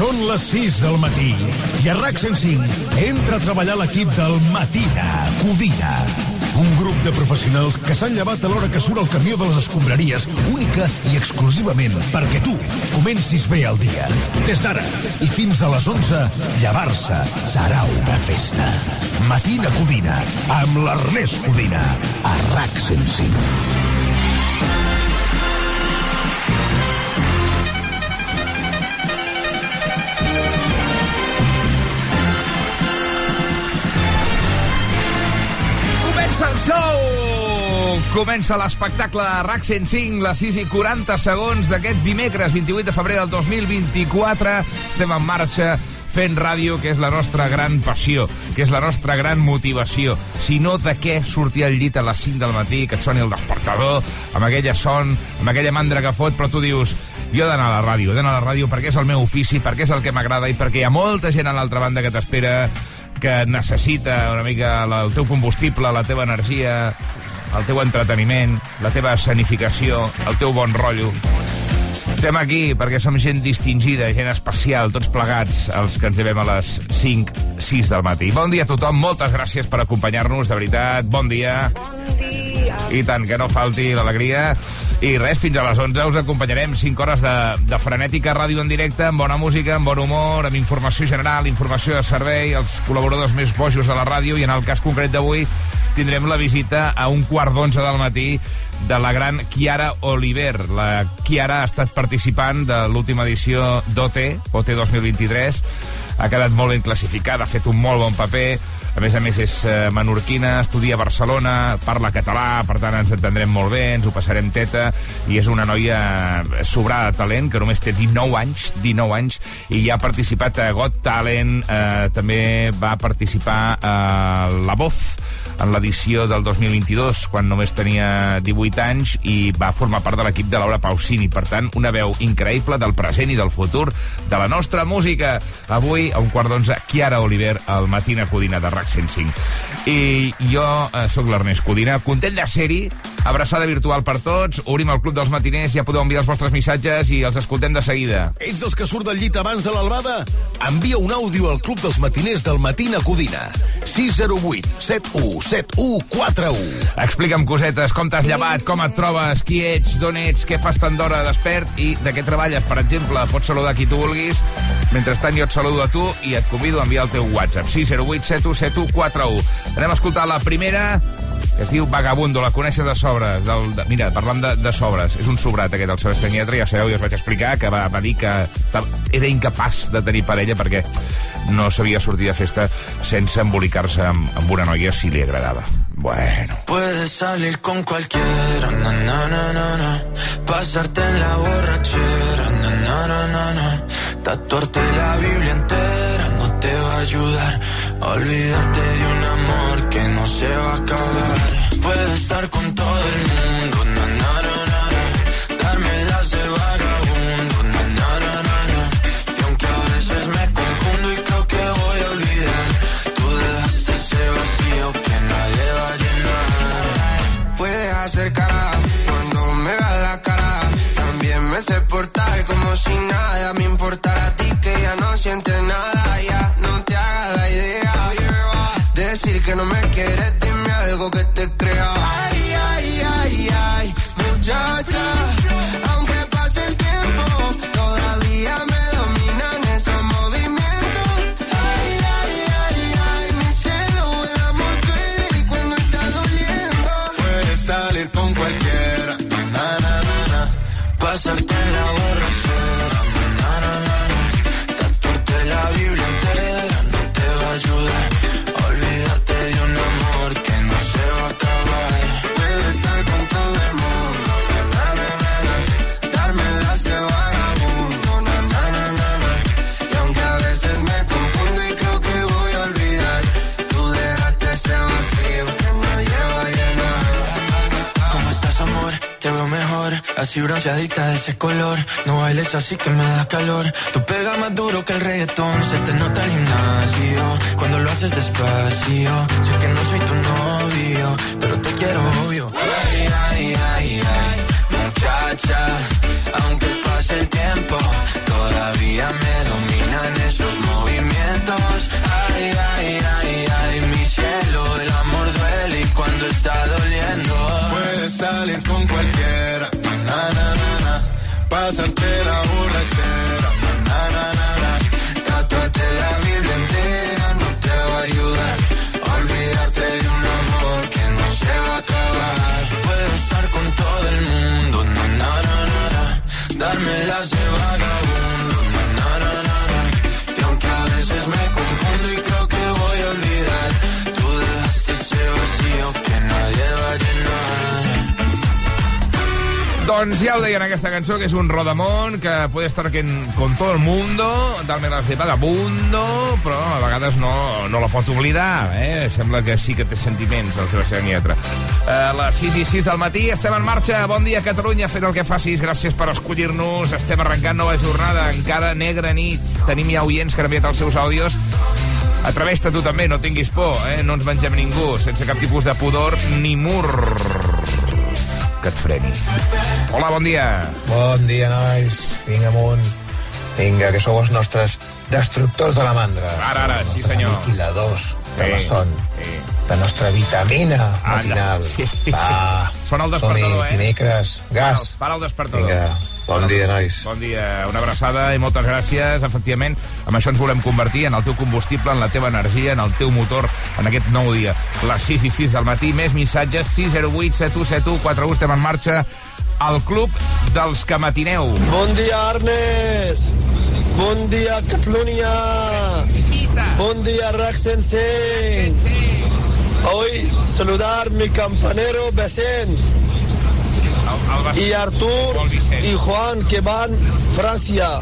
Són les 6 del matí i a RAC 105 entra a treballar l'equip del Matina Codina. Un grup de professionals que s'han llevat a l'hora que surt el camió de les escombraries, única i exclusivament perquè tu comencis bé el dia. Des d'ara i fins a les 11, llevar-se serà una festa. Matina Codina, amb l'Ernest Codina, a RAC 105. Comença el show! Comença l'espectacle de RAC 105, les 6 i 40 segons d'aquest dimecres 28 de febrer del 2024. Estem en marxa fent ràdio, que és la nostra gran passió, que és la nostra gran motivació. Si no, de què sortir al llit a les 5 del matí, que et soni el despertador, amb aquella son, amb aquella mandra que fot, però tu dius, jo he d'anar a la ràdio, he d'anar a la ràdio perquè és el meu ofici, perquè és el que m'agrada i perquè hi ha molta gent a l'altra banda que t'espera, que necessita una mica el teu combustible, la teva energia, el teu entreteniment, la teva escenificació, el teu bon rotllo. Estem aquí perquè som gent distingida, gent especial, tots plegats, els que ens llevem a les 5, 6 del matí. Bon dia a tothom, moltes gràcies per acompanyar-nos, de veritat, bon dia. I tant, que no falti l'alegria. I res, fins a les 11 us acompanyarem 5 hores de, de frenètica ràdio en directe, amb bona música, amb bon humor, amb informació general, informació de servei, els col·laboradors més bojos de la ràdio, i en el cas concret d'avui tindrem la visita a un quart d'onze del matí de la gran Chiara Oliver. La Chiara ha estat participant de l'última edició d'OT, OT 2023, ha quedat molt ben classificada, ha fet un molt bon paper, a més a més és eh, menorquina, estudia a Barcelona, parla català, per tant ens entendrem molt bé, ens ho passarem teta, i és una noia sobrada de talent, que només té 19 anys, 19 anys, i ja ha participat a Got Talent, eh, també va participar a La Voz, en l'edició del 2022, quan només tenia 18 anys, i va formar part de l'equip de Laura Pausini. Per tant, una veu increïble del present i del futur de la nostra música. Avui, a un quart d'onze, Chiara Oliver, al Matina Codina de RAC 105. I jo eh, sóc l'Ernest Codina, content de ser-hi, abraçada virtual per tots, obrim el Club dels Matiners, ja podeu enviar els vostres missatges i els escoltem de seguida. Ets dels que surt del llit abans de l'albada? Envia un àudio al Club dels Matiners del Matina Codina. 608 71 71 41. Explica'm cosetes, com t'has llevat, com et trobes, qui ets, d'on ets, què fas tant d'hora despert i de què treballes, per exemple. Pots saludar qui tu vulguis. Mentrestant jo et saludo a tu i et convido a enviar el teu WhatsApp. 608 7171 41. Anem a escoltar la primera es diu Vagabundo, la coneixes de sobres. Del, de, mira, parlant de, de sobres, és un sobrat aquest, el Sebastián Lletra, ja sabeu, ja us vaig explicar, que va, va dir que era incapaç de tenir parella perquè no sabia sortir de festa sense embolicar-se amb, amb una noia si li agradava. Bueno, Puedes salir con cualquiera, na, na, na, na, na. pasarte en la borrachera, na, na, na, na, na. tatuarte la Biblia entera no te va a ayudar olvidarte de un amor que no se va a acabar. Puedes estar con todo el mundo, bronceadita de ese color. No bailes así que me da calor. Tú pegas más duro que el reggaetón, se te nota el gimnasio. Cuando lo haces despacio, sé que no soy tu novio, pero te quiero obvio. Ay, ay, ay, ay, muchacha, pasarte la borrachera. Doncs ja ho deia en aquesta cançó, que és un rodamón que puede estar con, todo el mundo, darme las de vagabundo, però a vegades no, no la pot oblidar, eh? Sembla que sí que té sentiments, la seva lletra. Uh, les 6 i 6 del matí, estem en marxa. Bon dia, Catalunya, fet el que facis. Gràcies per escollir-nos. Estem arrencant nova jornada, encara negra nit. Tenim ja oients que han enviat els seus àudios. Atreveix-te tu també, no tinguis por, eh? No ens mengem ningú, sense cap tipus de pudor ni mur que et freni. Hola, bon dia. Bon dia, nois. Vinga amunt. Vinga, que sou els nostres destructors de la mandra. Ara, ara, sí, senyor. Aniquiladors de Sí, la son. sí. La nostra vitamina matinal. sí. Va, Sona el despertador, eh? dimecres. Gas. Para el despertador. Vinga, bon dia, nois. Bon dia, una abraçada i moltes gràcies. Efectivament, amb això ens volem convertir en el teu combustible, en la teva energia, en el teu motor, en aquest nou dia. Les 6 i 6 del matí, més missatges, 608 7171 41 estem en marxa al club dels que matineu. Bon dia, Arnes. Bon dia, Catalunya. Bon dia, Rack Sensei. Hoy saludar mi campanero Vicent y Artur y Juan que van Francia.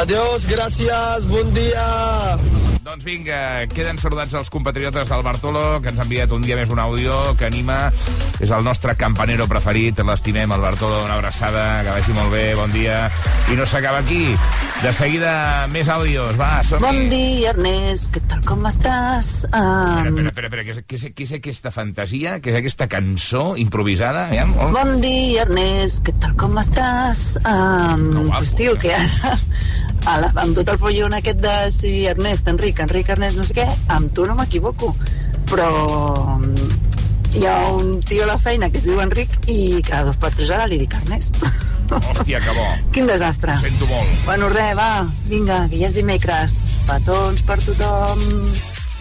Adiós, gracias, bon dia. Doncs vinga, queden saludats els compatriotes del Bartolo, que ens ha enviat un dia més un àudio que anima. És el nostre campanero preferit, l'estimem, el Bartolo. Una abraçada, que vagi molt bé, bon dia. I no s'acaba aquí. De seguida, més àudios. Va, som -hi. Bon dia, Ernest. Què tal, com estàs? Um, espera, espera, espera. Què, és, què, és, què és aquesta fantasia? Què és aquesta cançó improvisada? Ja, bon dia, Ernest. Què tal, com estàs? Um, Que guapo, pues, tio, eh? que ara, ara, amb tot el follon aquest de si Ernest, Enric, Enric, Ernest, no sé què, amb tu no m'equivoco. Però um, hi ha un tio a la feina que es diu Enric i cada dos per tres ara li dic Ernest. Hòstia, que bo. Quin desastre. Ho sento molt. Bueno, res, va, vinga, que ja és dimecres. Petons per tothom.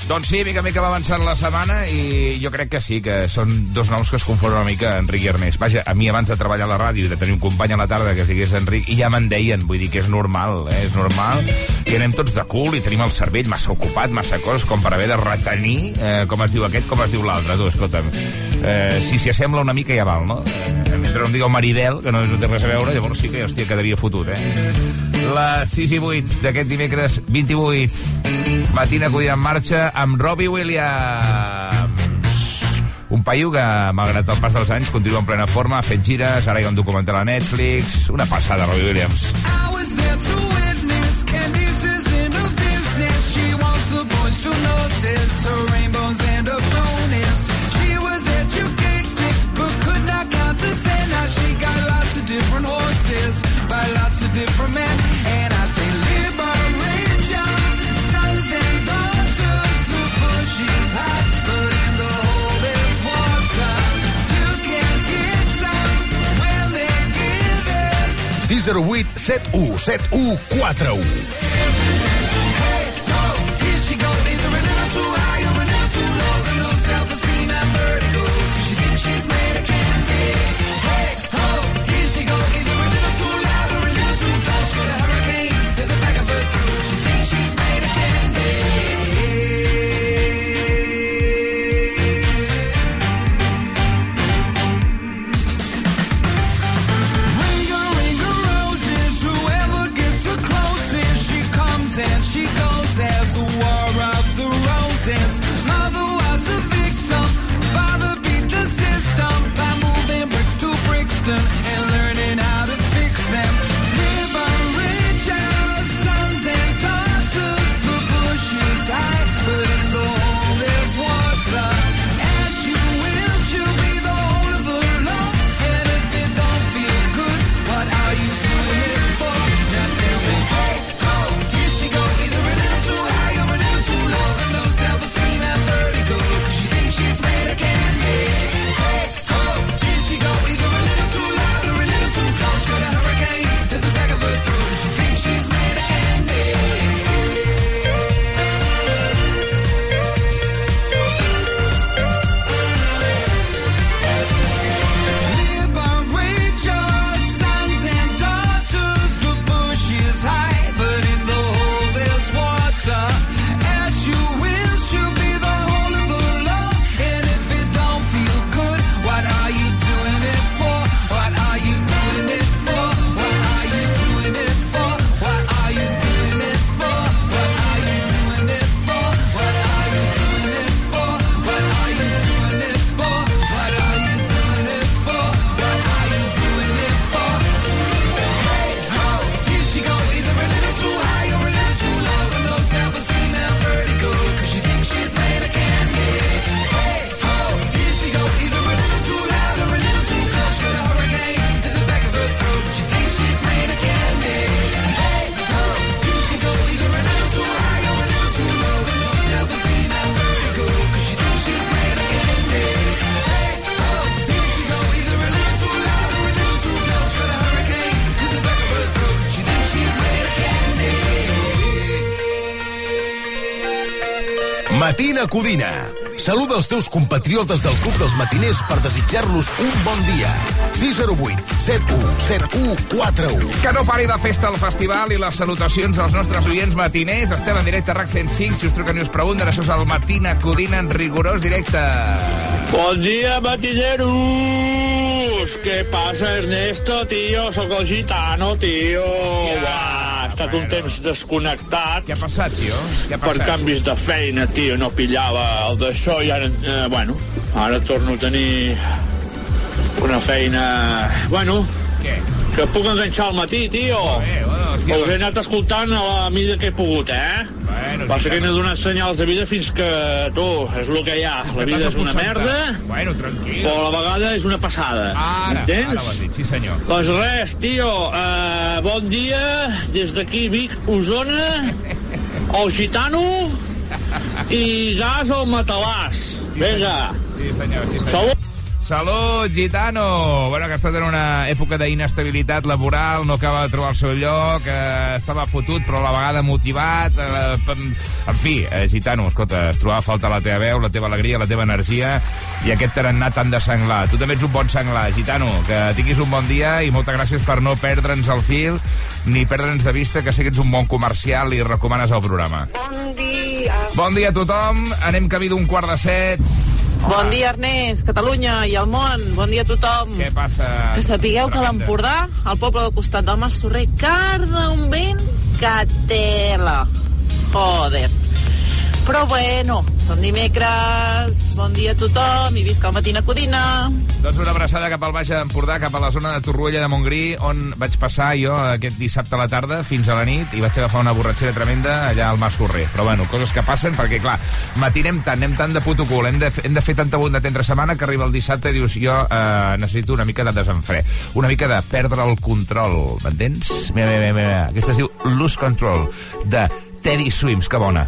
Doncs sí, mica en mica va avançant la setmana i jo crec que sí, que són dos noms que es confonen una mica, Enric i Ernest. Vaja, a mi abans de treballar a la ràdio i de tenir un company a la tarda que es digués Enric, i ja me'n deien, vull dir que és normal, eh? és normal, i anem tots de cul i tenim el cervell massa ocupat, massa coses, com per haver de retenir, eh, com es diu aquest, com es diu l'altre, tu, escolta'm. Eh, si s'hi assembla una mica ja val, no? Eh, mentre no em digueu Maribel, que no, no té res a veure, llavors sí que, hòstia, quedaria fotut, eh? Les 6 i 8 d'aquest dimecres 28. Matina acudida en marxa amb Robbie Williams. Un paio que, malgrat el pas dels anys, continua en plena forma, ha fet gires, ara hi ha un documental a Netflix... Una passada, Robbie Williams. Candice is 608 71 Codina. Saluda els teus compatriotes del Club dels Matiners per desitjar-los un bon dia. 608 7171 41. Que no pari de festa al festival i les salutacions als nostres oients matiners. Estem en directe a RAC 105. Si us truquen i us pregunten, això és el Matina Codina en rigorós directe. Bon dia, matineros! Què passa, Ernesto, tio? Sóc el gitano, tio. Ha estat un temps desconnectat Què ha passat, tio? Què ha per passat? canvis de feina, tio. No pillava el d'això i ara, eh, bueno, ara torno a tenir una feina... Bueno, Què? que puc enganxar al matí, tio. Eh, bueno, tio, Us he anat escoltant a la mida que he pogut, eh? He donat senyals de vida fins que, tu, és el que hi ha. La vida és una merda, Bueno, tranquil. però a la vegada és una passada. Ara, ara ho Entens? has dit, sí senyor. Doncs res, tio, uh, bon dia des d'aquí Vic, Osona, el gitano i gas al matalàs. Vinga, Sí senyor, sí senyor. salut. Salut, gitano! Bueno, que ha estat en una època d'inestabilitat laboral, no acaba de trobar el seu lloc, eh, estava fotut, però a la vegada motivat. Eh, en fi, eh, gitano, escolta, es trobava a falta la teva veu, la teva alegria, la teva energia i aquest tarannà tan de senglar. Tu també ets un bon senglar, gitano, que tinguis un bon dia i moltes gràcies per no perdre'ns el fil ni perdre'ns de vista que sé que ets un bon comercial i recomanes el programa. Bon dia. Bon dia a tothom, anem camí d'un quart de set. Bon dia, Ernest, Catalunya i el món. Bon dia a tothom. Què passa? Que sapigueu que a l'Empordà, al poble del costat del Mas Sorrer, carda un vent que tela. Joder. Però bueno, som dimecres, bon dia a tothom i visca el Matina Codina. Doncs una abraçada cap al Baix d'Empordà, cap a la zona de Torroella de Montgrí, on vaig passar jo aquest dissabte a la tarda fins a la nit i vaig agafar una borratxera tremenda allà al Mas Sorrer. Però bueno, coses que passen perquè, clar, matinem tant, anem tant de puto cul, hem de, hem de fer tanta bondat entre setmana que arriba el dissabte i dius, jo eh, necessito una mica de desenfre, una mica de perdre el control, m'entens? Mira, mira, mira, mira, aquesta es diu Lose Control, de Teddy Swims, que bona.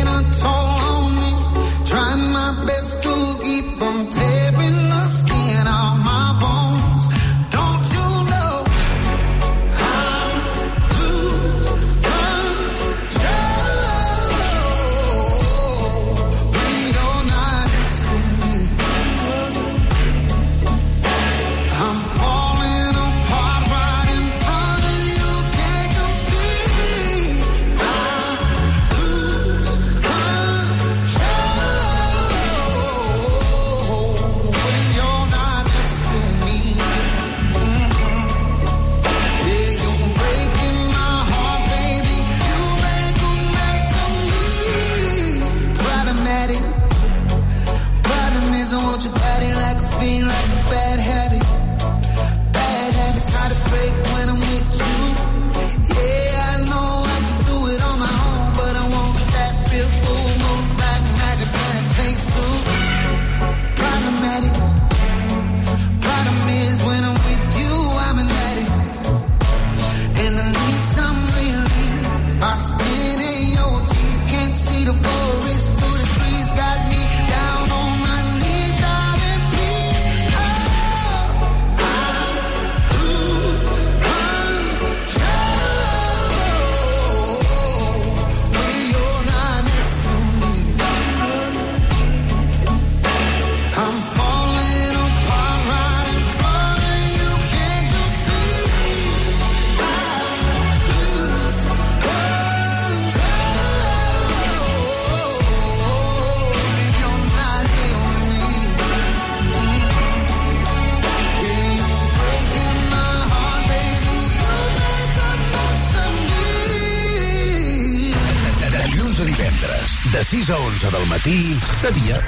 de 6 a 11 del matí, sabia...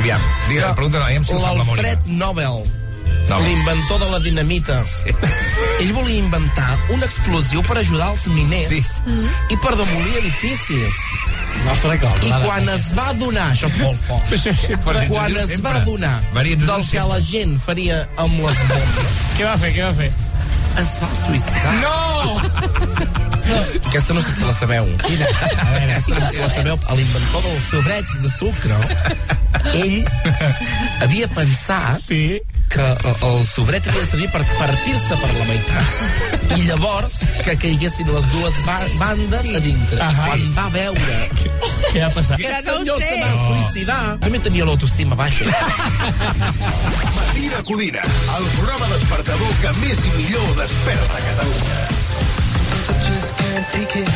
Aviam, Digue, pregunta-la, aviam si ho sap la Mònica. l'Alfred Nobel No. l'inventor de la dinamita. Ell volia inventar un explosiu per ajudar els miners Sí. i per demolir edificis. Nostre cop. I quan es va adonar, això és molt fort, Però si ens ho quan es sempre. va adonar Maria, del diu que sempre. la gent faria amb les bombes, Què va fer, què va fer? es va suïcidar. No! Aquesta no sé si la sabeu. Quina? A veure, Si la sabeu, l'inventor dels sobrets de sucre, ell havia pensat Sí. que el, sobret havia de servir per partir-se per la meitat i llavors que caiguessin les dues ba bandes a dintre. Ahà. Quan va veure Què va passar? que aquest no senyor sé. se va suïcidar, també tenia l'autoestima baixa. Matina Codina, el programa despertador que més i millor desperta Catalunya. Can't take it.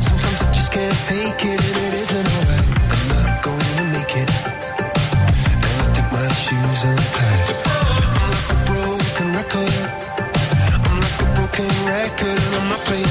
Sometimes I just can't take it, and it isn't alright. I'm not gonna make it. And I think my shoes untied. I'm like a broken record. I'm like a broken record, and I'm not playing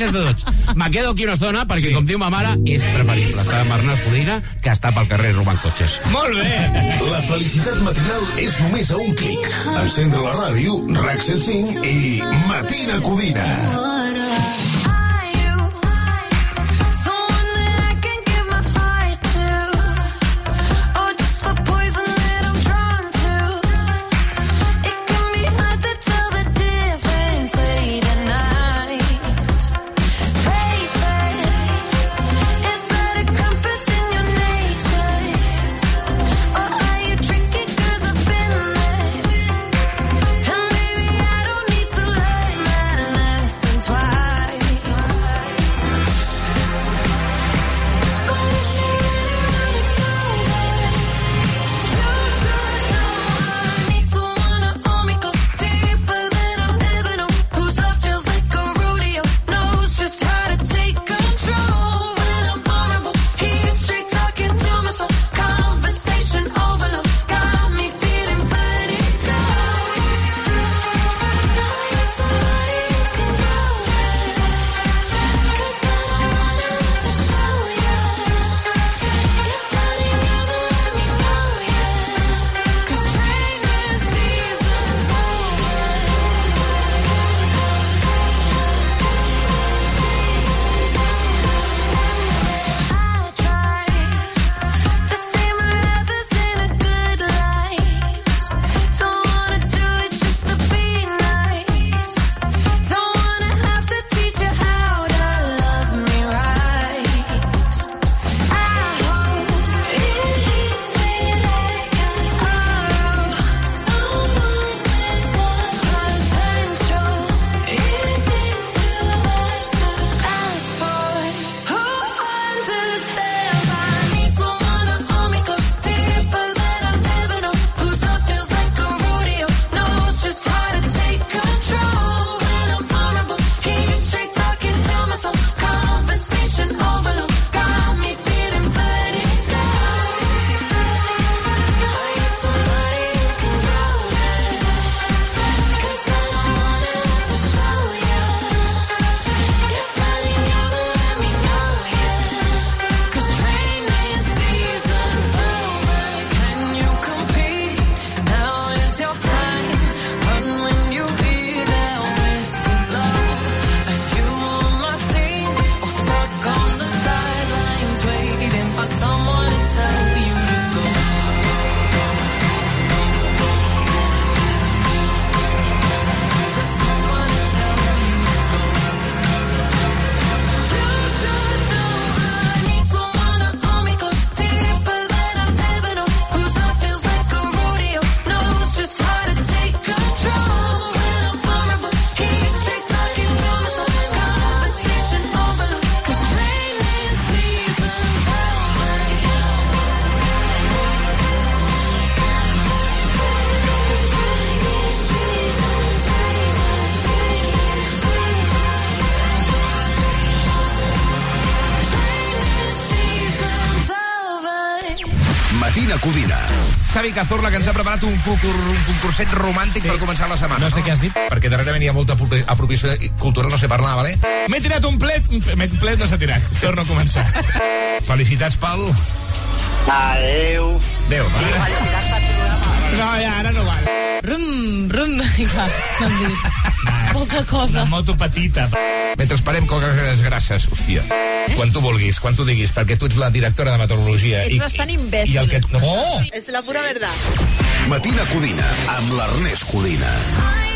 Gràcies a tots. Me quedo aquí una estona perquè, sí. com diu ma mare, és preferible estar amb Ernest Codina que estar pel carrer robant cotxes. Molt bé! La felicitat matinal és només a un clic. Encendre la ràdio, RAC 105 i Matina Codina. Xavi Cazorla, que ens ha preparat un, concur, un concurset romàntic sí. per començar la setmana. No sé què has dit. Perquè darrerament hi ha molta apropiació cultural, no sé parlar, vale? M'he tirat un plet, un plet, un plet no s'ha tirat. Torno a començar. Felicitats, Pal. Adeu. Adéu. No, ja, ara no val. Rum, rum, clar, m'han dit. És poca cosa. Una moto petita. Mentre esperem coques grasses, hòstia. Eh? Quan tu vulguis, quan tu diguis, perquè tu ets la directora de meteorologia. Ets bastant imbècil. I el que... No! És la pura verdad. Matina Codina, amb l'Ernest Codina. place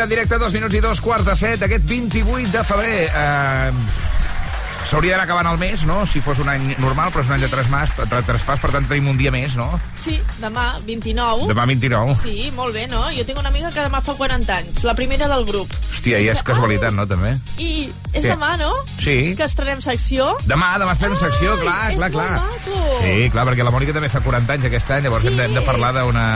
Codina en directe, dos minuts i dos quarts de set, aquest 28 de febrer. Eh, S'hauria d'anar acabant el mes, no?, si fos un any normal, però és un any de traspàs, de traspàs per tant tenim un dia més, no? Sí, demà, 29. Demà 29. Sí, molt bé, no? Jo tinc una amiga que demà fa 40 anys, la primera del grup. Hòstia, i és casualitat, no, també? I és Què? demà, no? Sí. Que estrenem secció. Demà, demà estem en secció, Ai, clar, clar, clar. maco. Sí, clar, perquè la Mònica també fa 40 anys aquest any, llavors Sí. hem, de, hem de parlar d'una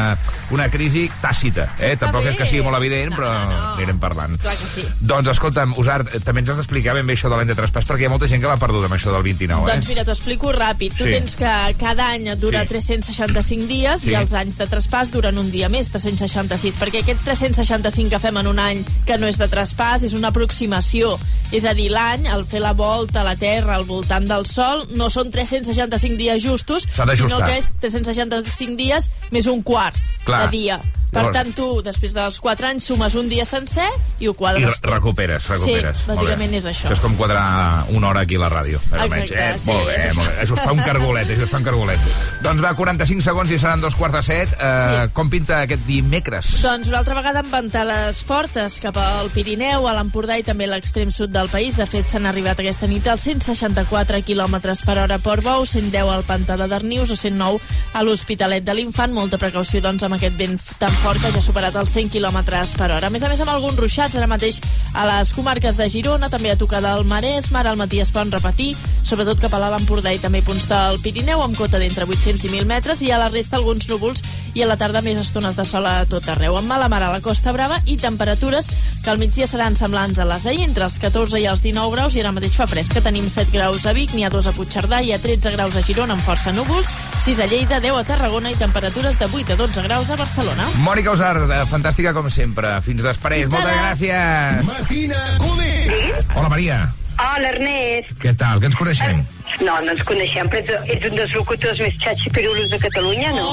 una crisi tàcita, eh? Tampoc és que sigui molt evident, però anirem parlant. Clar que sí. Doncs, escolta'm, Usart, també ens has d'explicar ben bé això de l'any de traspàs, perquè hi ha molta gent mica va perdut amb això del 29, Doncs eh? mira, t'ho explico ràpid. Tu Sí. tens que cada any et dura Sí. 365 dies Sí. i els anys de traspàs duren un dia més, 366, perquè aquest 365 que fem en un any que no és de traspàs és una aproximació. És a dir, l'any, al fer la volta a la Terra al voltant del Sol, no són 365 dies justos, S'ha d'ajustar. sinó que és 365 dies més un quart Clar. de dia. Per Llavors- tant, tu, després dels 4 anys, sumes un dia sencer i ho I quadres re- tot. recuperes, recuperes. Sí, bàsicament és això. Això és com quadrar una hora aquí a la ràdio. Exacte, eh? sí, molt bé, és això. molt bé. Fa un cargolet, això fa un cargolet. Doncs va, 45 segons i seran dos quarts de set. Uh, Com pinta aquest dimecres? Doncs una altra vegada amb ventades fortes cap al Pirineu, a l'Empordà i també a l'extrem sud del país. De fet, s'han arribat aquesta nit als 164 km per hora a Portbou, 110 al Pantà de Darnius o 109 a l'Hospitalet de l'Infant. Molta precaució, doncs, amb aquest vent tan fort que ja ha superat els 100 km per hora. A més a més, amb alguns ruixats ara mateix a les comarques de Girona, també a tocar del Maresme, ara al matí es poden repetir, sobretot cap a l'Alt Empordà i també punts del Pirineu, amb cota d'entre 800 i 1.000 metres, i a la resta alguns núvols i a la tarda més estones de sol a tot arreu. Amb mala mar a la Costa Brava i temperatures que al migdia seran semblants a les d'ahir, entre els 14 i els 19 graus, i ara mateix fa fresca. Tenim 7 graus a Vic, n'hi ha 2 a Puigcerdà, i a 13 graus a Girona amb força núvols, 6 a Lleida, 10 a Tarragona i temperatures de 8 a 12 graus a Barcelona. Mònica Usar, eh, fantàstica com sempre. Fins després. Moltes gràcies. Matina Codina. Hola, Maria. Hola, Ernest. Què tal? Que ens coneixem? No, no ens coneixem, però ets, ets un dels locutors més xatxipirulos de Catalunya, no?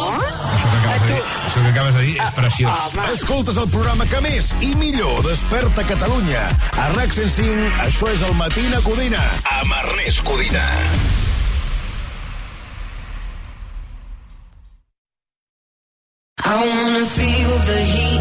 Això que acabes de dir, això que acabes de dir és preciós. Escoltes el programa que més i millor desperta Catalunya. A RAC 105, això és el Matina Codina. Amb Ernest Codina. The heat,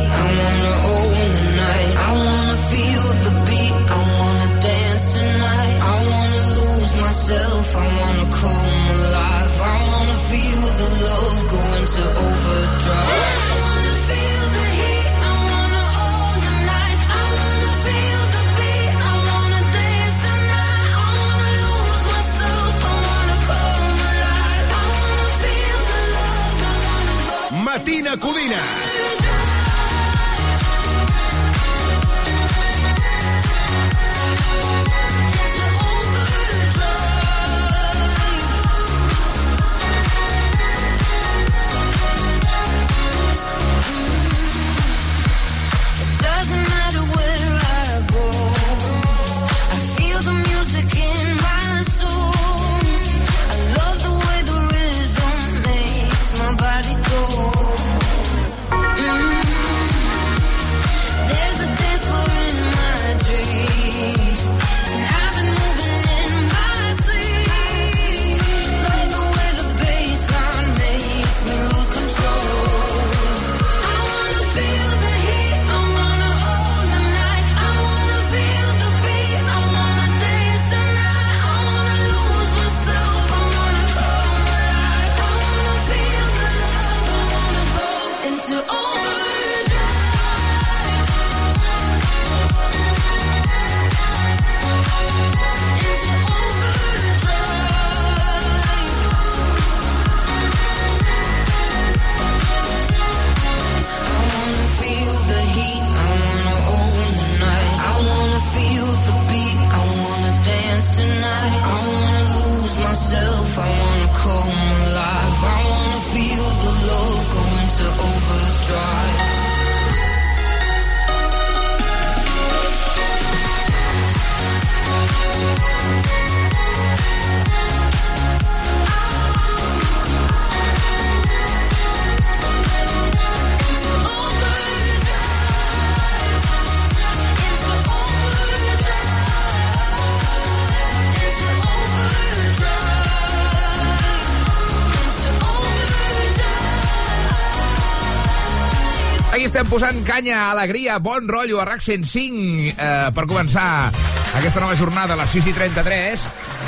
posant canya, alegria, bon rotllo a RAC 105 eh, per començar aquesta nova jornada a les 6 i 33.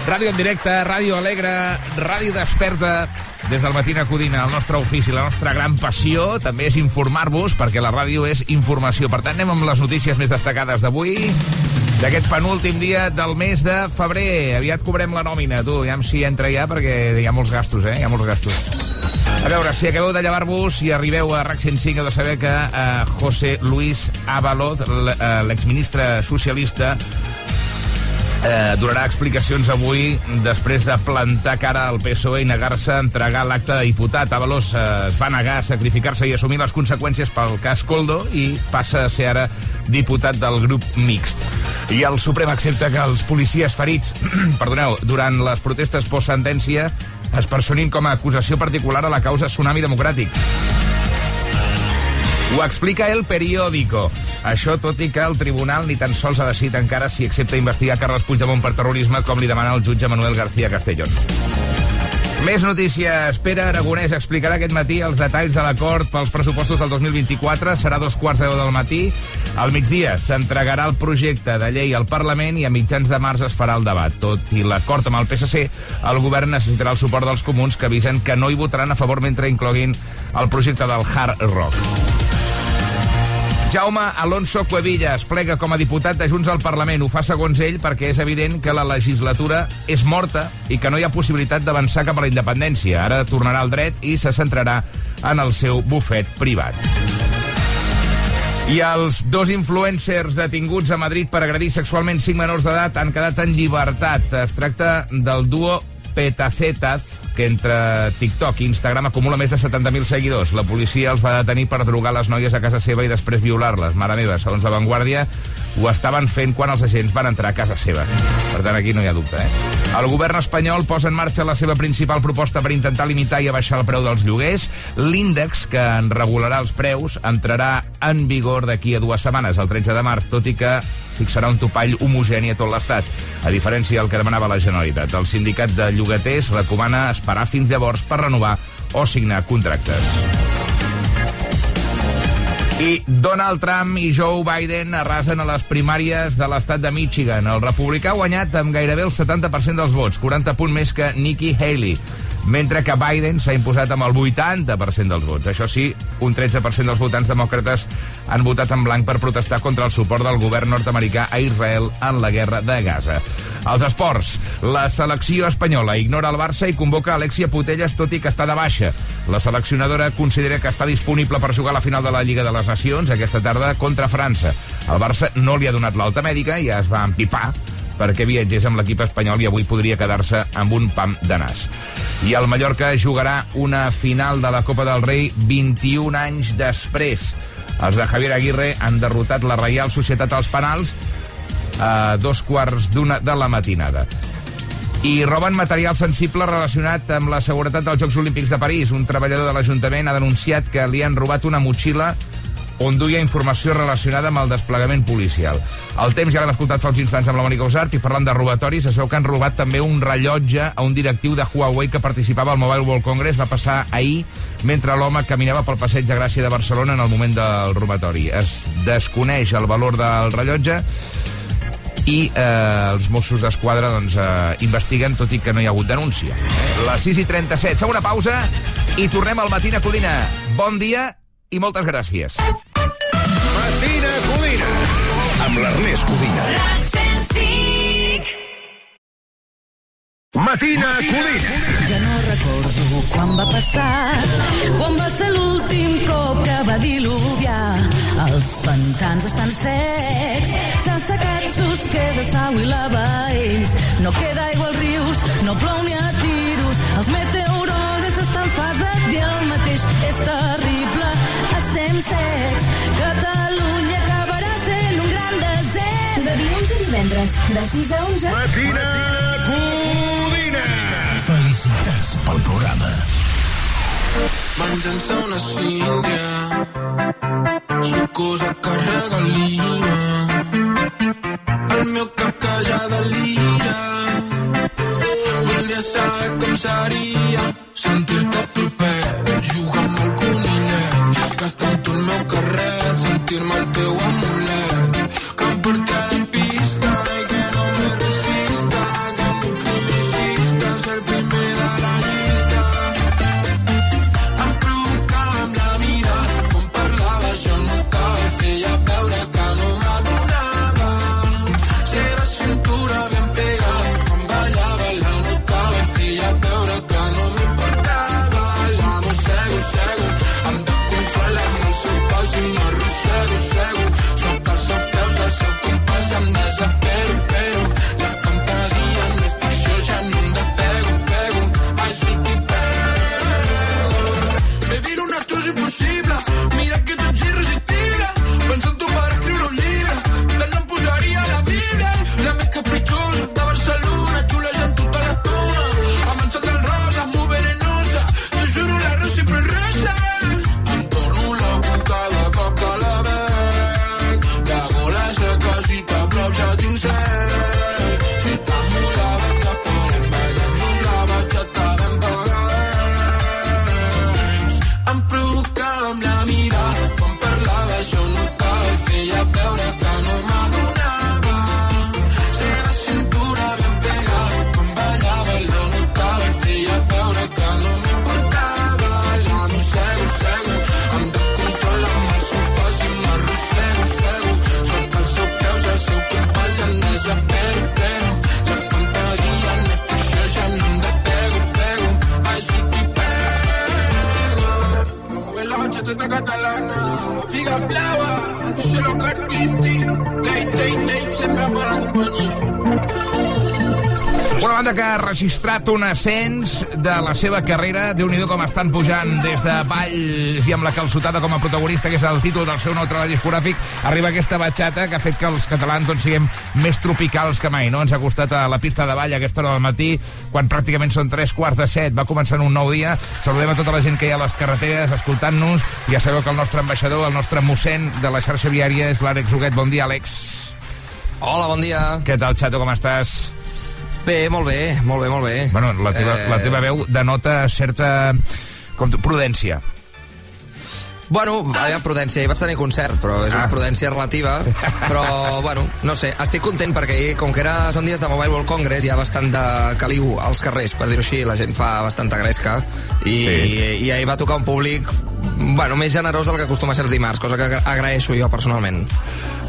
Ràdio en directe, ràdio alegre, ràdio desperta des del Matina Codina. El nostre ofici, la nostra gran passió també és informar-vos, perquè la ràdio és informació. Per tant, anem amb les notícies més destacades d'avui, d'aquest penúltim dia del mes de febrer. Aviat cobrem la nòmina, tu, aviam si entra ja, perquè hi ha molts gastos, eh? Hi ha molts gastos. A veure, si acabeu de llevar-vos i arribeu a RAC 105, heu de saber que eh, José Luis Ábalos, eh, l'exministre socialista, eh, donarà explicacions avui després de plantar cara al PSOE i negar-se a entregar l'acte de diputat. Avalos eh, es va negar a sacrificar-se i assumir les conseqüències pel cas Coldo i passa a ser ara diputat del grup mixt. I el Suprem accepta que els policies ferits perdoneu, durant les protestes post-sentència es personin com a acusació particular a la causa Tsunami Democràtic. Ho explica el periòdico. Això tot i que el tribunal ni tan sols ha decidit encara si accepta investigar Carles Puigdemont per terrorisme com li demana el jutge Manuel García Castellón. Més notícies. Pere Aragonès explicarà aquest matí els detalls de l'acord pels pressupostos del 2024. Serà dos quarts de deu del matí. Al migdia s'entregarà el projecte de llei al Parlament i a mitjans de març es farà el debat. Tot i l'acord amb el PSC, el govern necessitarà el suport dels comuns que avisen que no hi votaran a favor mentre incloguin el projecte del Hard Rock. Jaume Alonso Cuevillas plega com a diputat de Junts al Parlament. Ho fa segons ell perquè és evident que la legislatura és morta i que no hi ha possibilitat d'avançar cap a la independència. Ara tornarà al dret i se centrarà en el seu bufet privat. I els dos influencers detinguts a Madrid per agredir sexualment cinc menors d'edat han quedat en llibertat. Es tracta del duo Petacetas, que entre TikTok i Instagram acumula més de 70.000 seguidors. La policia els va detenir per drogar les noies a casa seva i després violar-les. Mare meva, segons la Vanguardia, ho estaven fent quan els agents van entrar a casa seva. Per tant, aquí no hi ha dubte, eh? El govern espanyol posa en marxa la seva principal proposta per intentar limitar i abaixar el preu dels lloguers. L'índex, que en regularà els preus, entrarà en vigor d'aquí a dues setmanes, el 13 de març, tot i que fixarà un topall homogeni a tot l'Estat, a diferència del que demanava la Generalitat. El sindicat de llogaters recomana esperar fins llavors per renovar o signar contractes. I Donald Trump i Joe Biden arrasen a les primàries de l'estat de Michigan. El republicà ha guanyat amb gairebé el 70% dels vots, 40 punts més que Nikki Haley, mentre que Biden s'ha imposat amb el 80% dels vots. Això sí, un 13% dels votants demòcrates han votat en blanc per protestar contra el suport del govern nord-americà a Israel en la guerra de Gaza. Els esports. La selecció espanyola ignora el Barça i convoca Alexia Putelles, tot i que està de baixa. La seleccionadora considera que està disponible per jugar a la final de la Lliga de les Nacions aquesta tarda contra França. El Barça no li ha donat l'alta mèdica i ja es va empipar perquè viatgés amb l'equip espanyol i avui podria quedar-se amb un pam de nas. I el Mallorca jugarà una final de la Copa del Rei 21 anys després. Els de Javier Aguirre han derrotat la Reial Societat als penals a dos quarts d'una de la matinada. I roben material sensible relacionat amb la seguretat dels Jocs Olímpics de París. Un treballador de l'Ajuntament ha denunciat que li han robat una motxilla on duia informació relacionada amb el desplegament policial. El temps ja l'hem escoltat fa uns instants amb la Mònica Usart i parlant de robatoris, es veu que han robat també un rellotge a un directiu de Huawei que participava al Mobile World Congress. Va passar ahir mentre l'home caminava pel passeig de Gràcia de Barcelona en el moment del robatori. Es desconeix el valor del rellotge i eh, els Mossos d'Esquadra doncs, eh, investiguen, tot i que no hi ha hagut denúncia. Les 6 i 37. Fem una pausa i tornem al Matina Codina. Bon dia i moltes gràcies. L'Ernest Codina. Matina Codina. Ja no recordo quan va passar, quan va ser l'últim cop que va diluviar. Els pantans estan secs, s'han secat sus queda sau i lava ells. No queda aigua als rius, no plou ni a tiros. Els meteorones estan farts de dir el mateix. És terrible, estem secs. Catalunya dilluns a divendres, de 6 a 11. Matina Codina. Felicitats pel programa. Menjant-se una síndria Sucosa que regalina El meu cap que ja delira Voldria saber com seria Sentir-te proper Jugar amb el conillet Gastar amb tu el meu carret Sentir-me el teu amulet registrat un ascens de la seva carrera. déu nhi com estan pujant des de Valls i amb la calçotada com a protagonista, que és el títol del seu nou treball discogràfic. Arriba aquesta batxata que ha fet que els catalans doncs, siguem més tropicals que mai. No? Ens ha costat a la pista de ball a aquesta hora del matí, quan pràcticament són tres quarts de set. Va començar un nou dia. Saludem a tota la gent que hi ha a les carreteres escoltant-nos. Ja sabeu que el nostre ambaixador, el nostre mossèn de la xarxa viària és l'Àlex Huguet. Bon dia, Àlex. Hola, bon dia. Què tal, Xato, com estàs? Bé, molt bé, molt bé, molt bé. Bueno, la teva, eh... la teva veu denota certa com, tu- prudència. Bueno, hi ha prudència, hi vaig tenir concert, però és una Ah. prudència relativa. Però, bueno, no sé, estic content perquè com que era, són dies de Mobile World Congress hi ha bastant de caliu als carrers, per dir-ho així, la gent fa bastanta gresca i, Sí. i ahir va tocar un públic bueno, més generós del que acostuma a ser els dimarts, cosa que agra- agraeixo jo personalment.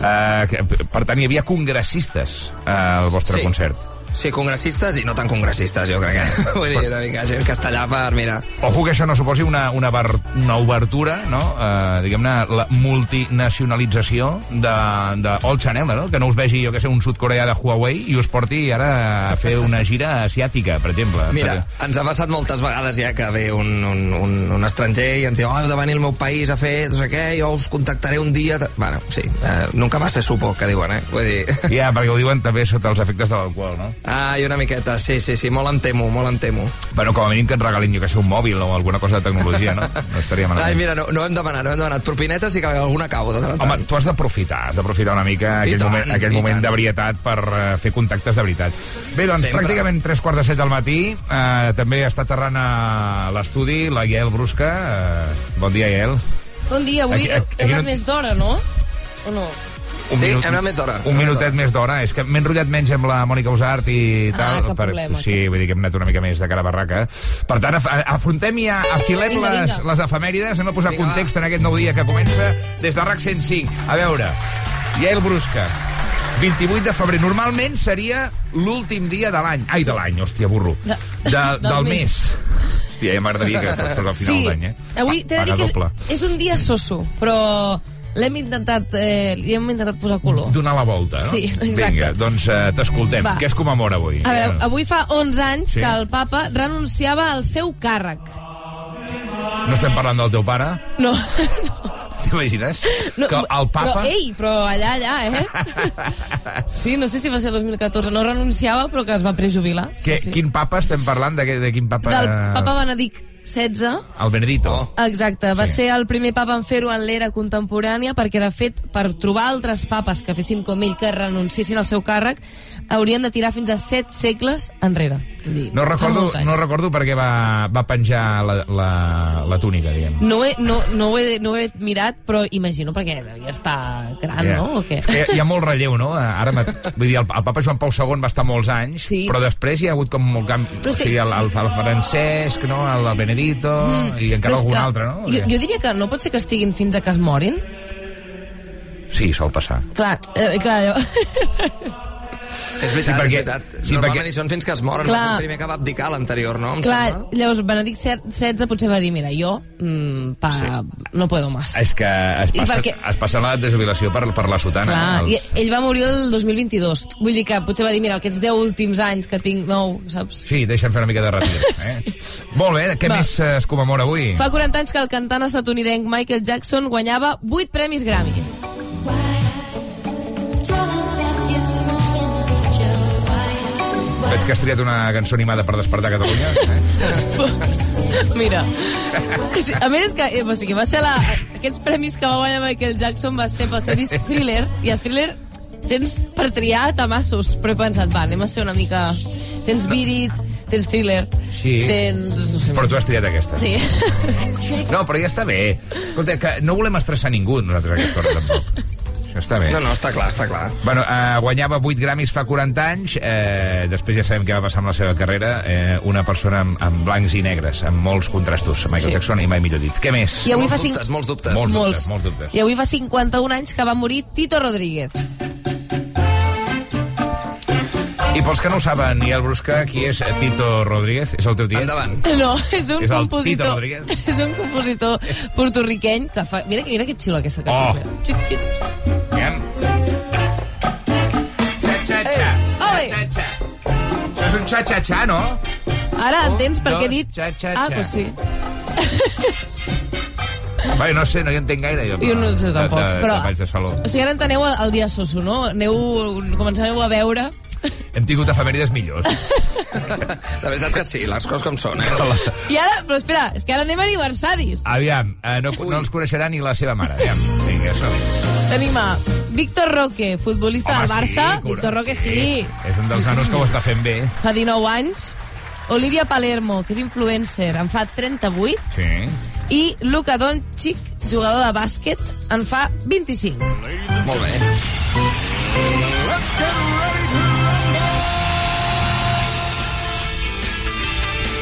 Uh, per tant, hi havia congressistes uh, al vostre Sí. concert. Sí, congressistes i no tan congressistes, jo crec que. Vull dir, una mica gent castellà per, mira... Ojo que això no suposi una, una, bar, una obertura, no? Uh, diguem-ne, la multinacionalització de, de All Channel, no? Que no us vegi, jo que sé, un sud-coreà de Huawei i us porti ara a fer una gira asiàtica, per exemple. Mira, Perquè- ens ha passat moltes vegades ja que ve un, un, un, un estranger i ens diu oh, heu de venir al meu país a fer no sé què, jo us contactaré un dia... Bueno, sí, eh, nunca más se supo, que diuen, eh? Vull dir... Ja, perquè ho diuen també sota els efectes de l'alcohol, no? Ah, i una miqueta, sí, sí, sí, molt em temo, molt em temo. Bueno, com a mínim que et regalin, jo que sé, un mòbil o alguna cosa de tecnologia, no? No estaria malament. Ai, mira, no, no hem demanat, no hem demanat propinetes i que alguna acabo de tant Home, tu has d'aprofitar, has d'aprofitar una mica I aquell tant, moment, aquell moment tant. d'ebrietat per uh, fer contactes de veritat. Bé, doncs, Sempre. pràcticament tres quarts de set del matí. Uh, també està aterrant a l'estudi la Yael Brusca. Uh, bon dia, Yael. Bon dia, avui Aquí- aquí- aquí no- més d'hora, no? O no? Un Sí, hem anat més d'hora. Un minutet més d'hora. És que m'he enrotllat menys amb la Mònica Usart i Ah, tal. cap problema, Sí, vull dir que hem anat una mica més de cara a barraca. Per tant, af afrontem i a- afilem Vinga, les, vinga. les efemèrides. Anem a posar Vinga, context en aquest nou dia que comença des de RAC 105. A veure, Yael Brusca, 28 de febrer. Normalment seria l'últim dia de l'any. Ai, de l'any, hòstia, burro. De- De, del del mes. mes. Hòstia, ja m'agradaria que fos al final sí, d'any, eh? avui t'he de dir que és, és un dia soso, però l'hem intentat, eh, li hem intentat posar color. Donar la volta, no? Sí, exacte. Vinga, doncs uh, t'escoltem. Què es commemora avui? A veure, avui fa 11 anys Sí. que el papa renunciava al seu càrrec. No estem parlant del teu pare? No, T'imagines? no que el papa... Però, ei, però allà, allà, eh? Sí, no sé si va ser el 2014. No renunciava, però que es va prejubilar. Que, Sí, sí. Quin papa estem parlant? De, de quin papa? Del papa Benedict XVI, El Benedito. Oh. Exacte, va Sí. ser el primer papa en fer-ho en l'era contemporània perquè, de fet, per trobar altres papes que fessin com ell, que renunciessin al seu càrrec, haurien de tirar fins a set segles enrere. Dir, No recordo, no recordo perquè va, va penjar la, la, la túnica, diguem. No, he, no, no, ho he, no ho he mirat, però imagino perquè devia estar gran, Ja. no? O què? Hi ha, hi ha molt relleu, no? Ara, vull dir, el, el papa Joan Pau II va estar molts anys, Sí. però després hi ha hagut com molt canvi. O sigui, el, el, el Francesc, no? el, el Benedito, mm, i encara algun que altre, no? Jo, jo diria que no pot ser que estiguin fins a que es morin. Sí, sol passar. Clar, eh, clar, jo... És veritat, Sí, perquè- és veritat. sí, Normalment perquè- hi són fins que es moren. Clar. És el primer que va abdicar l'anterior, no? Em Clar, sembla. llavors Benedict XVI potser va dir, mira, jo mm, pa, sí. no puedo más. És que es passa, perquè- es passa la desjubilació per, per la sotana. Clar, no? i Els... ell va morir el 2022. Vull dir que potser va dir, mira, aquests 10 últims anys que tinc, nou, saps? Sí, deixa'm fer una mica de retir. Eh? Molt bé, què Va. més eh, es commemora avui? Fa 40 anys que el cantant estatunidenc Michael Jackson guanyava 8 premis Grammy. Ves que has triat una cançó animada per despertar Catalunya? Eh? Mira. A més, que, eh, o sigui, va ser la, aquests premis que va guanyar Michael Jackson va ser pel seu disc Thriller, i a Thriller tens per triar tamassos, però he pensat, va, anem a ser una mica... Tens Beat It, tens Thriller, Sí. tens... No sé Però tu has triat aquesta. Sí. No, però ja està bé. Escolta, que no volem estressar ningú nosaltres a aquesta hora, tampoc. Està bé. No, no, està clar, està clar. Bueno, eh, guanyava 8 Grammys fa 40 anys, eh, després ja sabem què va passar amb la seva carrera, eh, una persona amb, amb blancs i negres, amb molts contrastos, Michael Sí. Jackson i mai millor dit. Què més? I avui molts fa cinc- dubtes, molts dubtes. Molts, Molts. dubtes, molts dubtes. I avui fa 51 anys que va morir Tito Rodríguez. I pels que no ho saben, i el Brusca, qui és Tito Rodríguez? És el teu tiet? Endavant. No, és un És compositor... Rodríguez? És un compositor portorriqueny que fa... Mira, mira que xilo aquesta cançó. Oh. Xic, xic. És un xa-xa-xa, no? Ara entens per què he dit... xa, xa, Ah, xa. doncs sí. Vai, no sé, no hi entenc gaire, jo. Jo no ho sé de- tampoc, de, però- De, de Saló. O sigui, ara enteneu el, el dia soso, no? Aneu, començareu a veure... Hem tingut efemèrides millors. La veritat que sí, les coses com són, eh? I ara, però espera, és que ara anem a aniversaris. Aviam, eh, no, no els coneixerà ni la seva mare. Aviam, vinga, som -hi. Tenim a Víctor Roque, futbolista Home, del Barça. sí, Víctor Roque, sí. És un dels nanos que ho està fent bé. Fa 19 anys. Olivia Palermo, que és influencer, en fa 38. Sí. I Luka Doncic, jugador de bàsquet, en fa 25. Molt bé.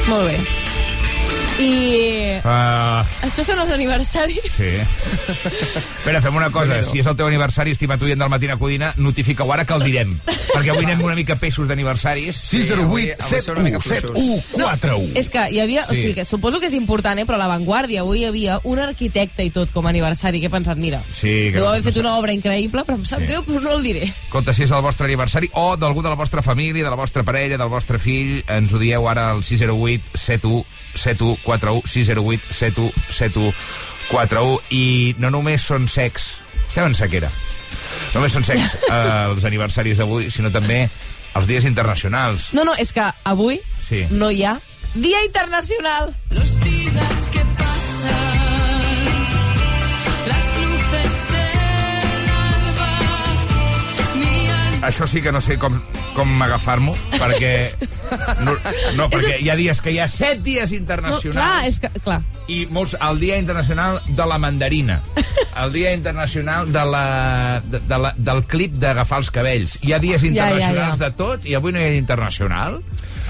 Molt bé. I Uh, això són els aniversaris. sí. Espera, fem una cosa. Si és el teu aniversari, estimat oient del Matina Codina, notifica-ho ara que el direm. Perquè avui anem una mica peixos d'aniversaris. 608 71 71 41. És que hi havia... O sigui, que suposo que és important, eh? però a l'avantguàrdia avui hi havia un arquitecte i tot com a aniversari que he pensat, mira, Sí, que deu no- haver no fet una obra increïble, però em sap Sí. greu, però no el diré. Escolta, si és el vostre aniversari o d'algú de la vostra família, de la vostra parella, del vostre fill, ens ho dieu ara al 608 71 71 41 608 71 71 41 i no només són secs, estem en sequera. No només són secs eh, els aniversaris d'avui, sinó també els dies internacionals. No, no, és que avui Sí. no hi ha Dia Internacional. Los días que pasan, las luces del alba, mi alma. Això sí que no sé com, com agafar-m'ho, perquè... No, no, perquè hi ha dies que hi ha set dies No, internacionals. clar, és que... Clar. i molts, el Dia Internacional de la Mandarina, el Dia Internacional de la, de, de la, del clip d'agafar els cabells. Hi ha dies Ja, ja, internacionals ja. de tot i avui no hi ha internacional.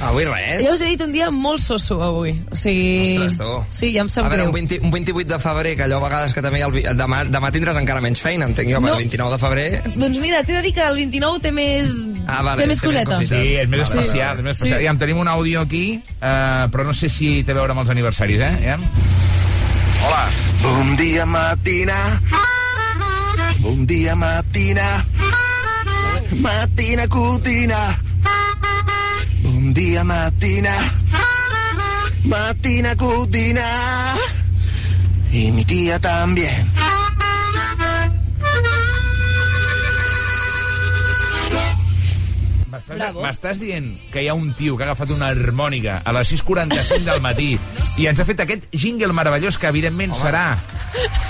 Avui res. Ja us he dit un dia molt soso avui. O sigui... Ostres, tu. Sí, ja em sap a veure, greu. un, 20, un 28 de febrer, que allò a vegades que també el, vi- demà, demà tindràs encara menys feina, entenc jo, No. no. el 29 de febrer... Doncs mira, t'he de dir que el 29 té més... Ah, vale, té més té més cosites. Sí, és més Vale, especial. vale. És més especial. Sí. Ja en tenim un àudio aquí, eh, però no sé si té a veure amb els aniversaris, eh? Ja? Hola. Bon dia mattina. Bon dia mattina. Mattina cutina. Bon dia mattina. Mattina cutina. Y mi tía también. M'estàs Bravo. m'estàs dient que hi ha un tio que ha agafat una harmònica a les 6.45 del matí i ens ha fet aquest jingle meravellós que evidentment Home. serà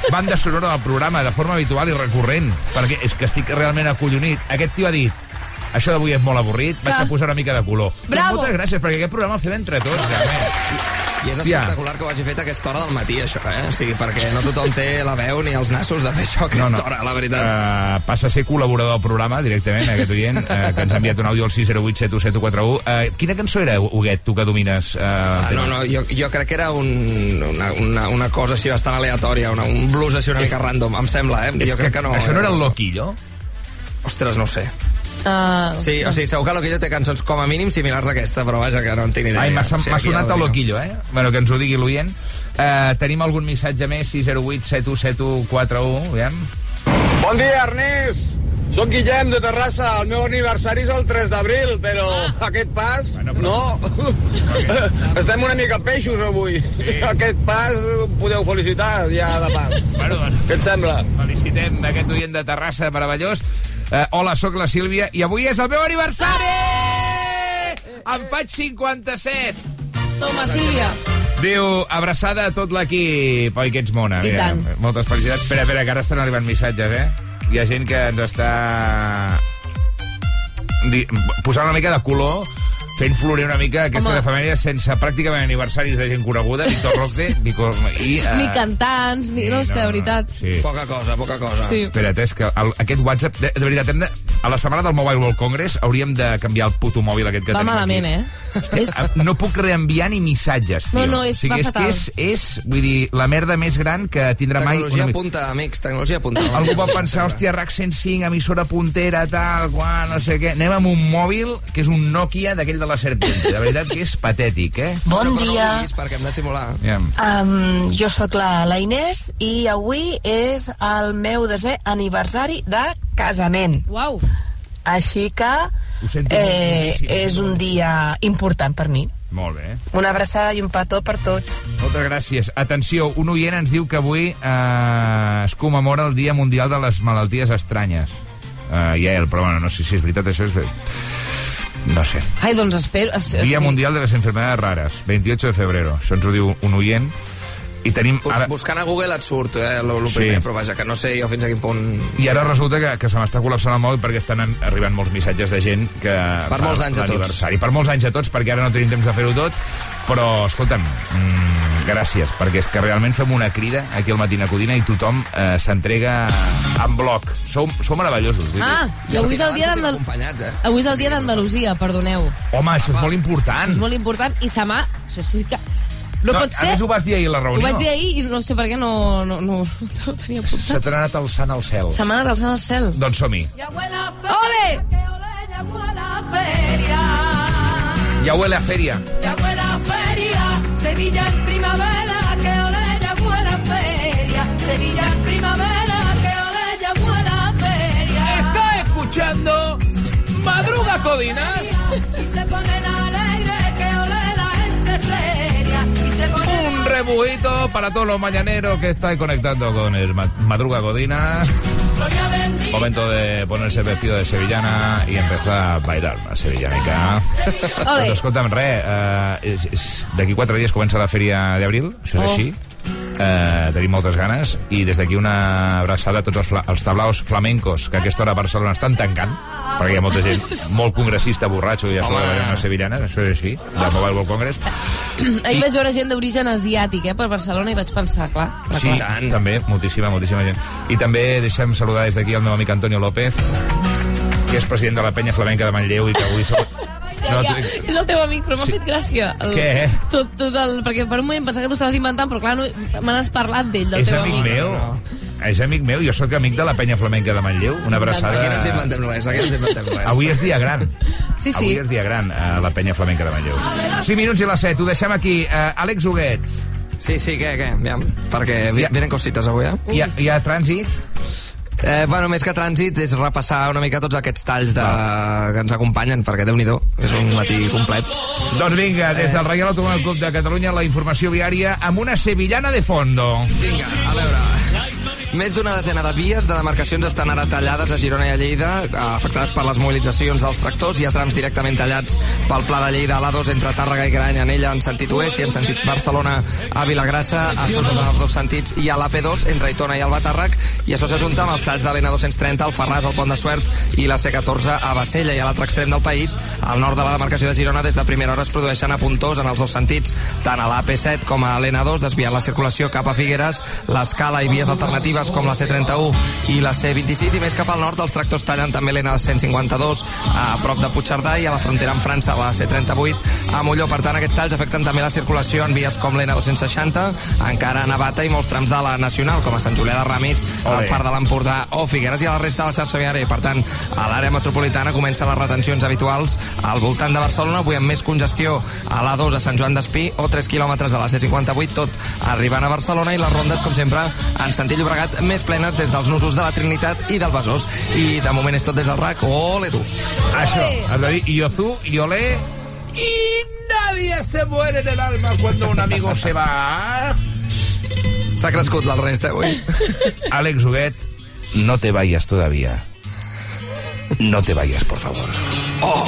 banda sonora del programa de forma habitual i recurrent perquè és que estic realment acollonit. Aquest tio ha dit això d'avui és molt avorrit, vaig a posar una mica de color. Bravo. Doncs moltes gràcies, perquè aquest programa el fem entre tots, realment. I és Hòstia. espectacular que ho hagi fet a aquesta hora del matí, això, eh? O sigui, perquè no tothom té la veu ni els nassos de fer això a aquesta hora, la veritat. Uh, passa a ser col·laborador del programa directament, aquest oient, uh, que ens ha enviat un àudio al 608 717141. Uh, quina cançó era, Huguet, tu que domines? Uh, Ah, no, no, jo, jo crec que era un, una, una, una cosa així bastant aleatòria, una, un blues així una mica random, em sembla, eh? És Jo crec que no... Això no era el Loquillo? Ostres, no ho sé. Uh, Sí, o sigui, segur que Loquillo té cançons com a mínim similars a aquesta, però vaja, que no en tinc idea. Ai, m'ha O sigui, sonat dic. Loquillo, eh? Bueno, que ens ho digui l'oient. Uh, tenim algun missatge més? 608 717141, aviam. Bon dia, Ernest! Soc Guillem de Terrassa. El meu aniversari és el 3 d'abril, però Ah. aquest pas, no. Estem una mica peixos avui. Aquest pas podeu felicitar ja de pas. Bueno, doncs, Què et sembla? felicitem aquest oient de Terrassa, meravellós. Uh, hola, sóc la Sílvia i avui és el meu aniversari! Em faig 57! Toma, Sílvia. Diu, abraçada a tot l'equip. Oi, que ets mona. I Mira, tant. Moltes felicitats. Espera, espera, que ara estan arribant missatges, eh? Hi ha gent que ens està... Di- posant una mica de color fent florir una mica aquestes Home. efemèrides sense pràcticament aniversaris de gent coneguda, Víctor Roque, Vico, i... eh, Ni cantants, ni... No, és que de veritat... Sí. Poca cosa, poca cosa. Sí. Espera't, és que el, aquest WhatsApp, de, de veritat, hem de, a la setmana del Mobile World Congress hauríem de canviar el puto mòbil aquest que Va tenim malament, aquí. eh? Hòstia, no puc reenviar ni missatges, tio. No, no, és- o sigui, va és fatal. que és, és, vull dir, la merda més gran que tindrà mai... Tecnologia una- punta, amics, tecnologia punta. Algú pot pensar, hòstia, RAC 105, emissora puntera, tal, quan, no sé què. Anem amb un mòbil que és un Nokia d'aquell de la serpiente. De veritat que és patètic, eh? Bon però dia. No perquè hem de simular. Ja. Um, jo sóc la, la Inés i avui és el meu desè aniversari de casament. Uau! Així que eh, és un dia important per mi. Molt bé. Una abraçada i un petó per tots. Moltes gràcies. Atenció, un oient ens diu que avui eh, es commemora el Dia Mundial de les Malalties Estranyes. Eh, I ell, però bueno, no sé si és veritat, això és... No sé. Ai, doncs espero... es- Dia sí. Mundial de les Enfermedades Rares, 28 de febrero. Això ens ho diu un oient. I tenim... Ara, buscant a Google et surt, eh, lo, lo Sí. primer, però vaja, que no sé jo fins a quin punt... I ara resulta que, que se m'està col·lapsant el mòbil perquè estan arribant molts missatges de gent que Per fa molts anys a tots. l'aniversari. Per molts anys a tots, perquè ara no tenim temps de fer-ho tot, però, escolta'm, mm, gràcies, perquè és que realment fem una crida aquí al Matina Codina i tothom eh, s'entrega en bloc. Sou, sou meravellosos. Ah, i avui és el dia d'Andal... Acompanyats, eh? Avui és el dia d'Andalusia, perdoneu. Home, això és molt important. Això és molt important i se m'ha... Això sí que... No, No, pot a ser... més ho vas dir ahir a la Ho reunió. vaig dir ahir i no sé per què no, no, no, no ho tenia Se apuntat. t'ha anat alçant al cel. Se m'ha anat alçant al cel. Doncs som-hi. Ole! Ja huele a fèria. Ya buena feria, Sevilla en primavera, que ole ya buena feria, Sevilla en primavera, que ole ya buena feria. Está escuchando Madruga Codina. Y se ponen alegres, rebujito para todos los mañaneros que estáis conectando con el Ma- Madruga Godina. Momento de ponerse el vestido de sevillana y empezar a bailar la sevillanica. Doncs escolta'm, res, eh, és- d'aquí quatre dies comença la fèria d'abril, això és Oh. així. Eh, tenim moltes ganes i des d'aquí una abraçada a tots els, fla els tablaos flamencos que a aquesta hora a Barcelona estan tancant perquè hi ha molta gent molt congressista borratxo i a sobre veient unes sevillanes, això és així, de Mobile World Congress. Ahir vaig veure gent d'origen asiàtic, eh, per Barcelona i vaig pensar, clar, clar, Sí, clar. també, moltíssima, moltíssima gent. I també deixem saludar des d'aquí el meu amic Antonio López, que és president de la penya flamenca de Manlleu i que avui... Som... Ja, tu- és el teu amic, però m'ha Sí. fet gràcia. El, Què? Tot, tot el, perquè per un moment pensava que t'ho estaves inventant, però clar, no, me n'has parlat d'ell, del és teu amic meu. És amic meu, jo sóc amic de la penya flamenca de Manlleu, una abraçada... Aquí no ens inventem res, aquí no ens inventem res. Avui és dia gran. Sí, sí. Avui és dia gran a la penya flamenca de Manlleu. 5 minuts i les 7, ho deixem aquí. Uh, Àlex Huguet, Sí, sí, què, què? Ja, perquè venen cosites avui, eh? hi ha, hi ha trànsit? Eh, bueno, més que trànsit és repassar una mica tots aquests talls de... que ens acompanyen, perquè déu nhi és un matí complet. Doncs vinga, des del Reial Automòbil Club de Catalunya, la informació viària amb una sevillana de fondo. Vinga, a veure... Més d'una desena de vies de demarcacions estan ara tallades a Girona i a Lleida, afectades per les mobilitzacions dels tractors. Hi ha trams directament tallats pel Pla de Lleida. A l'A2 entre Tàrrega i Grany, en ella en sentit oest i en sentit Barcelona a Vilagrassa, a Sosa en els dos sentits, i a l'AP2 entre Aitona i Albatàrrec, i això s'ajunta amb els talls de l'N230, el Ferràs, el Pont de Suert i la C14 a Bassella. I a l'altre extrem del país, al nord de la demarcació de Girona, des de primera hora es produeixen apuntors en els dos sentits, tant a l'AP7 com a l'N2, desviant la circulació cap a Figueres, l'escala i vies alternatives com la C31 i la C26, i més cap al nord els tractors tallen també l'N152 a prop de Puigcerdà i a la frontera amb França, la C38 a Molló. Per tant, aquests talls afecten també la circulació en vies com l'N260, encara a Navata i molts trams de la Nacional, com a Sant Julià de Ramis, el Far de l'Empordà o Figueres i a la resta de la xarxa viària. Per tant, a l'àrea metropolitana comencen les retencions habituals al voltant de Barcelona, avui amb més congestió a l'A2 a Sant Joan d'Espí o 3 quilòmetres a la C58, tot arribant a Barcelona i les rondes, com sempre, en sentit Llobregat, més plenes des dels nusos de la Trinitat i del Besòs. I de moment és tot des del RAC. Ole, tu! Això, has de dir Iozú, Iolé y nadie se muere en el alma cuando un amigo se va. S'ha crescut la resta, avui. Àlex Huguet, no te vayas todavía. No te vayas, por favor. Oh!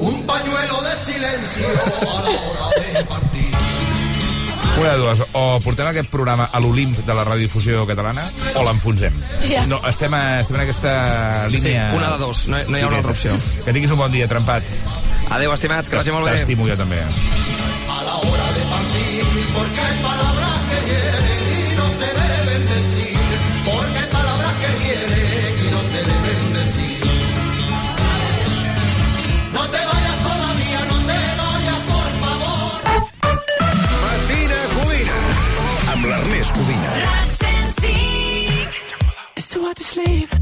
Un pañuelo de silencio a la hora de partir. Una de dues, o portem aquest programa a l'Olimp de la radiodifusió catalana o l'enfonsem. Ja. No, estem, a, estem en aquesta línia... Sí, una de dos, no- no hi ha una altra opció. Que tinguis un bon dia, trempat. Adéu, estimats, que vagi molt bé. T'estimo jo també. A la hora de partir, porque hay to sleep.